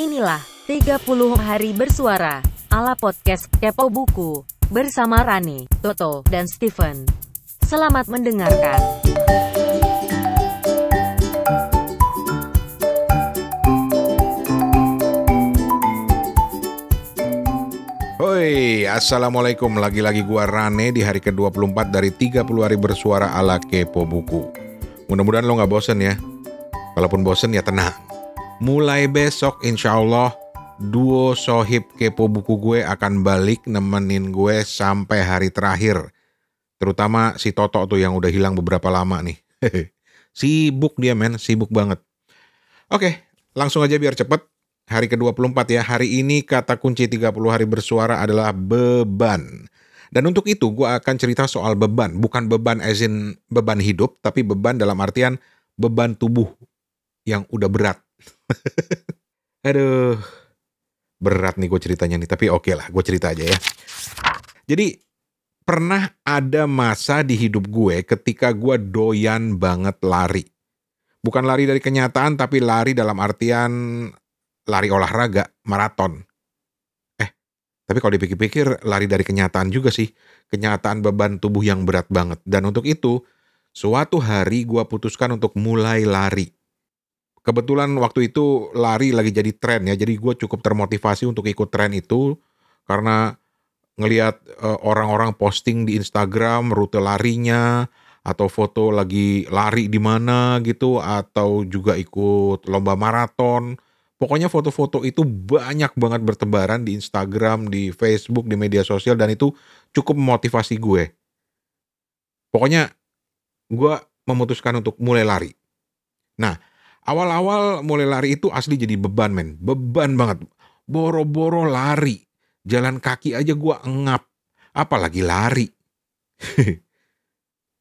Inilah 30 hari bersuara ala podcast Kepo Buku bersama Rani, Toto, dan Steven. Selamat mendengarkan. Hoi, Assalamualaikum Lagi-lagi gua Rane di hari ke-24 dari 30 hari bersuara ala Kepo Buku Mudah-mudahan lo gak bosen ya Kalaupun bosen ya tenang Mulai besok insya Allah Duo sohib Kepo Buku gue akan balik nemenin gue sampai hari terakhir Terutama si Toto tuh yang udah hilang beberapa lama nih Sibuk dia men, sibuk banget Oke, langsung aja biar cepet hari ke-24 ya. Hari ini kata kunci 30 hari bersuara adalah beban. Dan untuk itu gue akan cerita soal beban. Bukan beban as in beban hidup, tapi beban dalam artian beban tubuh yang udah berat. Aduh, berat nih gue ceritanya nih. Tapi oke lah, gue cerita aja ya. Jadi, pernah ada masa di hidup gue ketika gue doyan banget lari. Bukan lari dari kenyataan, tapi lari dalam artian lari olahraga, maraton. Eh, tapi kalau dipikir-pikir lari dari kenyataan juga sih. Kenyataan beban tubuh yang berat banget. Dan untuk itu, suatu hari gue putuskan untuk mulai lari. Kebetulan waktu itu lari lagi jadi tren ya, jadi gue cukup termotivasi untuk ikut tren itu karena ngelihat uh, orang-orang posting di Instagram rute larinya atau foto lagi lari di mana gitu atau juga ikut lomba maraton Pokoknya foto-foto itu banyak banget bertebaran di Instagram, di Facebook, di media sosial dan itu cukup memotivasi gue. Pokoknya gue memutuskan untuk mulai lari. Nah, awal-awal mulai lari itu asli jadi beban men, beban banget. Boro-boro lari, jalan kaki aja gue engap, apalagi lari.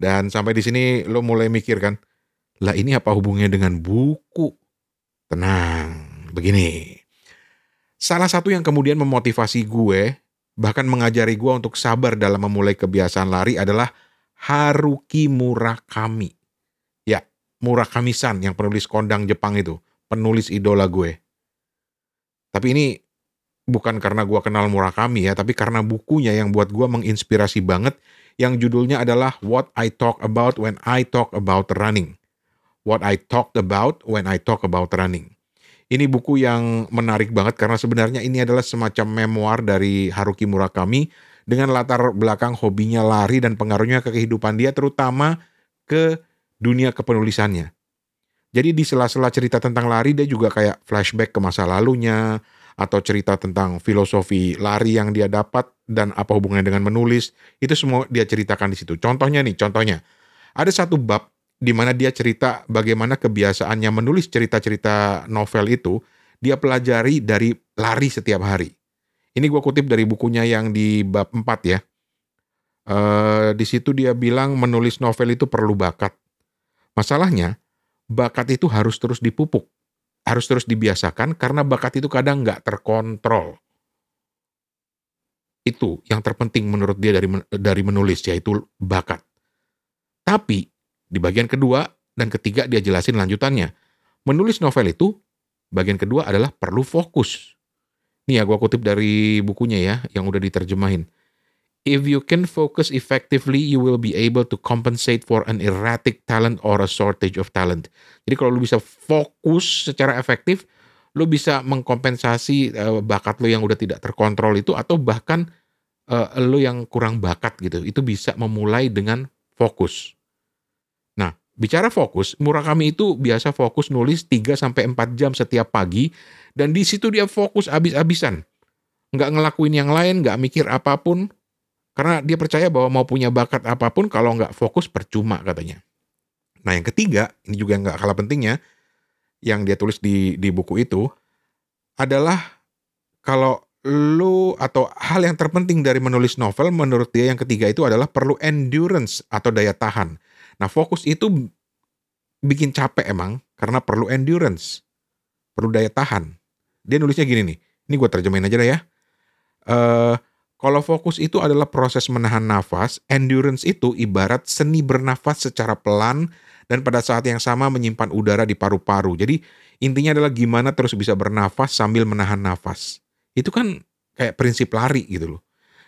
dan sampai di sini lo mulai mikir kan, lah ini apa hubungannya dengan buku? Tenang, begini. Salah satu yang kemudian memotivasi gue, bahkan mengajari gue untuk sabar dalam memulai kebiasaan lari adalah Haruki Murakami. Murakami-san yang penulis kondang Jepang itu, penulis idola gue. Tapi ini bukan karena gue kenal Murakami ya, tapi karena bukunya yang buat gue menginspirasi banget, yang judulnya adalah What I Talk About When I Talk About Running. What I Talked About When I Talk About Running. Ini buku yang menarik banget karena sebenarnya ini adalah semacam memoir dari Haruki Murakami dengan latar belakang hobinya lari dan pengaruhnya ke kehidupan dia terutama ke dunia kepenulisannya. Jadi di sela-sela cerita tentang lari dia juga kayak flashback ke masa lalunya atau cerita tentang filosofi lari yang dia dapat dan apa hubungannya dengan menulis. Itu semua dia ceritakan di situ. Contohnya nih, contohnya. Ada satu bab di mana dia cerita bagaimana kebiasaannya menulis cerita-cerita novel itu dia pelajari dari lari setiap hari. Ini gue kutip dari bukunya yang di bab 4 ya. E, di situ dia bilang menulis novel itu perlu bakat. Masalahnya, bakat itu harus terus dipupuk. Harus terus dibiasakan karena bakat itu kadang nggak terkontrol. Itu yang terpenting menurut dia dari dari menulis, yaitu bakat. Tapi di bagian kedua dan ketiga dia jelasin lanjutannya. Menulis novel itu, bagian kedua adalah perlu fokus. Nih ya, gue kutip dari bukunya ya, yang udah diterjemahin. If you can focus effectively, you will be able to compensate for an erratic talent or a shortage of talent. Jadi kalau lu bisa fokus secara efektif, lu bisa mengkompensasi uh, bakat lu yang udah tidak terkontrol itu atau bahkan uh, lu yang kurang bakat gitu. Itu bisa memulai dengan fokus. Bicara fokus, Murakami itu biasa fokus nulis 3 sampai 4 jam setiap pagi dan di situ dia fokus abis-abisan. Nggak ngelakuin yang lain, nggak mikir apa pun karena dia percaya bahwa mau punya bakat apa pun kalau nggak fokus percuma katanya. Nah yang ketiga, ini juga nggak kalah pentingnya, yang dia tulis di, di buku itu adalah kalau lu atau hal yang terpenting dari menulis novel menurut dia yang ketiga itu adalah perlu endurance atau daya tahan. Nah, fokus itu bikin capek emang karena perlu endurance, perlu daya tahan. Dia nulisnya gini nih, ini gue terjemahin aja dah ya. Uh, kalau fokus itu adalah proses menahan nafas, endurance itu ibarat seni bernafas secara pelan dan pada saat yang sama menyimpan udara di paru-paru. Jadi Intinya adalah gimana terus bisa bernafas sambil menahan nafas. Itu kan kayak prinsip lari gitu loh.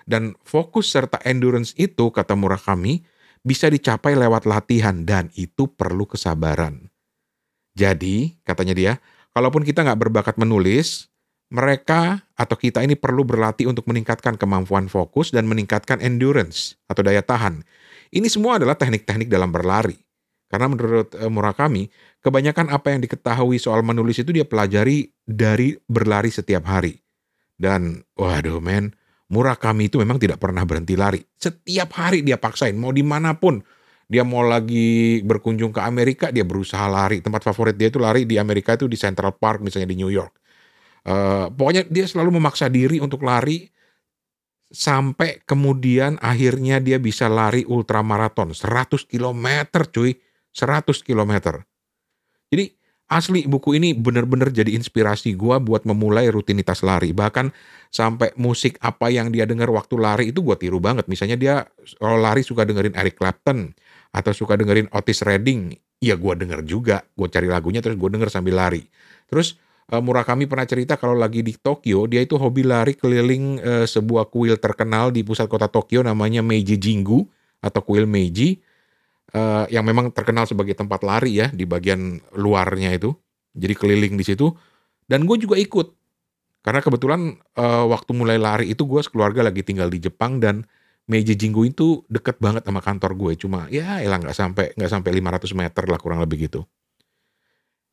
Dan fokus serta endurance itu, kata Murakami, bisa dicapai lewat latihan dan itu perlu kesabaran. Jadi, katanya dia, kalaupun kita nggak berbakat menulis, mereka atau kita ini perlu berlatih untuk meningkatkan kemampuan fokus dan meningkatkan endurance atau daya tahan. Ini semua adalah teknik-teknik dalam berlari. Karena menurut eh, Murakami, kebanyakan apa yang diketahui soal menulis itu dia pelajari dari berlari setiap hari. Dan waduh men, Murakami itu memang tidak pernah berhenti lari. Setiap hari dia paksain, mau di mana pun. Dia mau lagi berkunjung ke Amerika, dia berusaha lari. Tempat favorit dia itu lari di Amerika itu di Central Park misalnya di New York. Uh, pokoknya dia selalu memaksa diri untuk lari sampai kemudian akhirnya dia bisa lari ultramaraton 100 km cuy 100 km. Jadi asli buku ini benar-benar jadi inspirasi gue buat memulai rutinitas lari. Bahkan sampai musik apa yang dia dengar waktu lari itu gue tiru banget. Misalnya dia kalau lari suka dengerin Eric Clapton atau suka dengerin Otis Redding. Ya gue denger juga. Gue cari lagunya terus gue denger sambil lari. Terus uh, Murakami pernah cerita kalau lagi di Tokyo dia itu hobi lari keliling uh, sebuah kuil terkenal di pusat kota Tokyo namanya Meiji Jingu atau kuil Meiji uh, yang memang terkenal sebagai tempat lari ya di bagian luarnya itu. Jadi keliling di situ. Dan gue juga ikut. Karena kebetulan uh, waktu mulai lari itu gue sekeluarga lagi tinggal di Jepang dan Meiji Jinggu itu deket banget sama kantor gue. Cuma ya elah nggak sampai nggak sampai 500 meter lah kurang lebih gitu.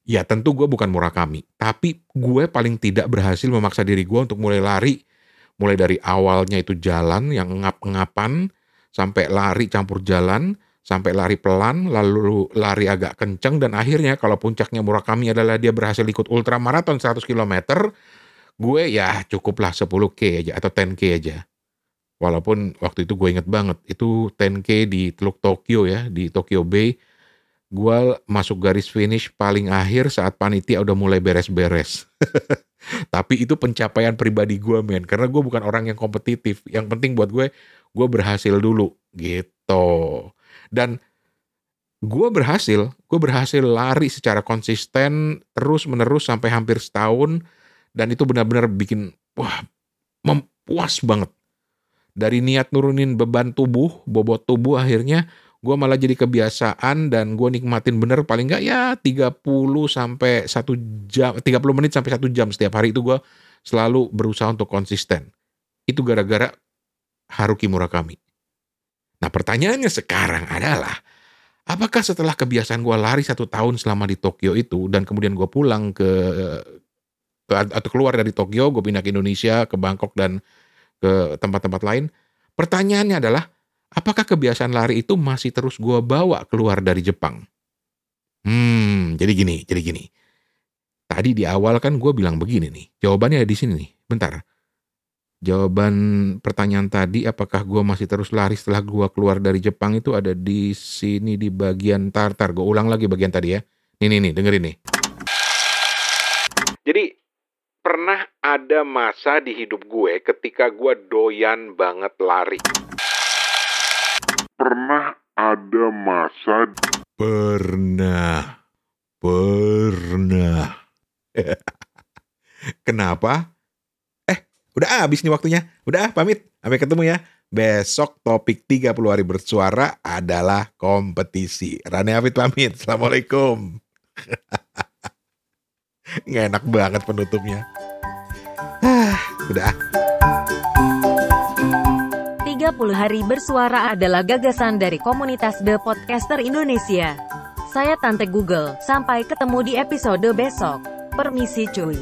Ya tentu gue bukan Murakami, tapi gue paling tidak berhasil memaksa diri gue untuk mulai lari. Mulai dari awalnya itu jalan yang ngap-ngapan, sampai lari campur jalan, sampai lari pelan, lalu lari agak kenceng, dan akhirnya kalau puncaknya Murakami adalah dia berhasil ikut ultramaraton 100 km, gue ya cukuplah 10K aja atau 10K aja. Walaupun waktu itu gue inget banget, itu 10K di Teluk Tokyo ya, di Tokyo Bay, gue masuk garis finish paling akhir saat panitia udah mulai beres-beres. Tapi itu pencapaian pribadi gue men, karena gue bukan orang yang kompetitif. Yang penting buat gue, gue berhasil dulu gitu. Dan gue berhasil, gue berhasil lari secara konsisten terus menerus sampai hampir setahun dan itu benar-benar bikin wah mempuas banget. Dari niat nurunin beban tubuh, bobot tubuh akhirnya gue malah jadi kebiasaan dan gue nikmatin bener paling nggak ya 30 sampai satu jam 30 menit sampai satu jam setiap hari itu gue selalu berusaha untuk konsisten. Itu gara-gara Haruki Murakami. Nah pertanyaannya sekarang adalah, apakah setelah kebiasaan gue lari satu tahun selama di Tokyo itu, dan kemudian gue pulang ke, ke atau keluar dari Tokyo, gue pindah ke Indonesia, ke Bangkok dan ke tempat-tempat lain, pertanyaannya adalah, apakah kebiasaan lari itu masih terus gue bawa keluar dari Jepang? Hmm, jadi gini, jadi gini. Tadi di awal kan gue bilang begini nih, jawabannya ada di sini nih. Bentar, Jawaban pertanyaan tadi apakah gue masih terus lari setelah gue keluar dari Jepang itu ada di sini di bagian tartar. Gue ulang lagi bagian tadi ya. Nih nih nih dengerin nih. Jadi pernah ada masa di hidup gue ketika gue doyan banget lari. Pernah ada masa Pernah. Pernah. Kenapa? Udah habis nih waktunya. Udah pamit. Sampai ketemu ya. Besok topik 30 hari bersuara adalah kompetisi. Rane Afid pamit. Assalamualaikum. Nggak enak banget penutupnya. Ah, udah. 30 hari bersuara adalah gagasan dari komunitas The Podcaster Indonesia. Saya Tante Google. Sampai ketemu di episode besok. Permisi cuy.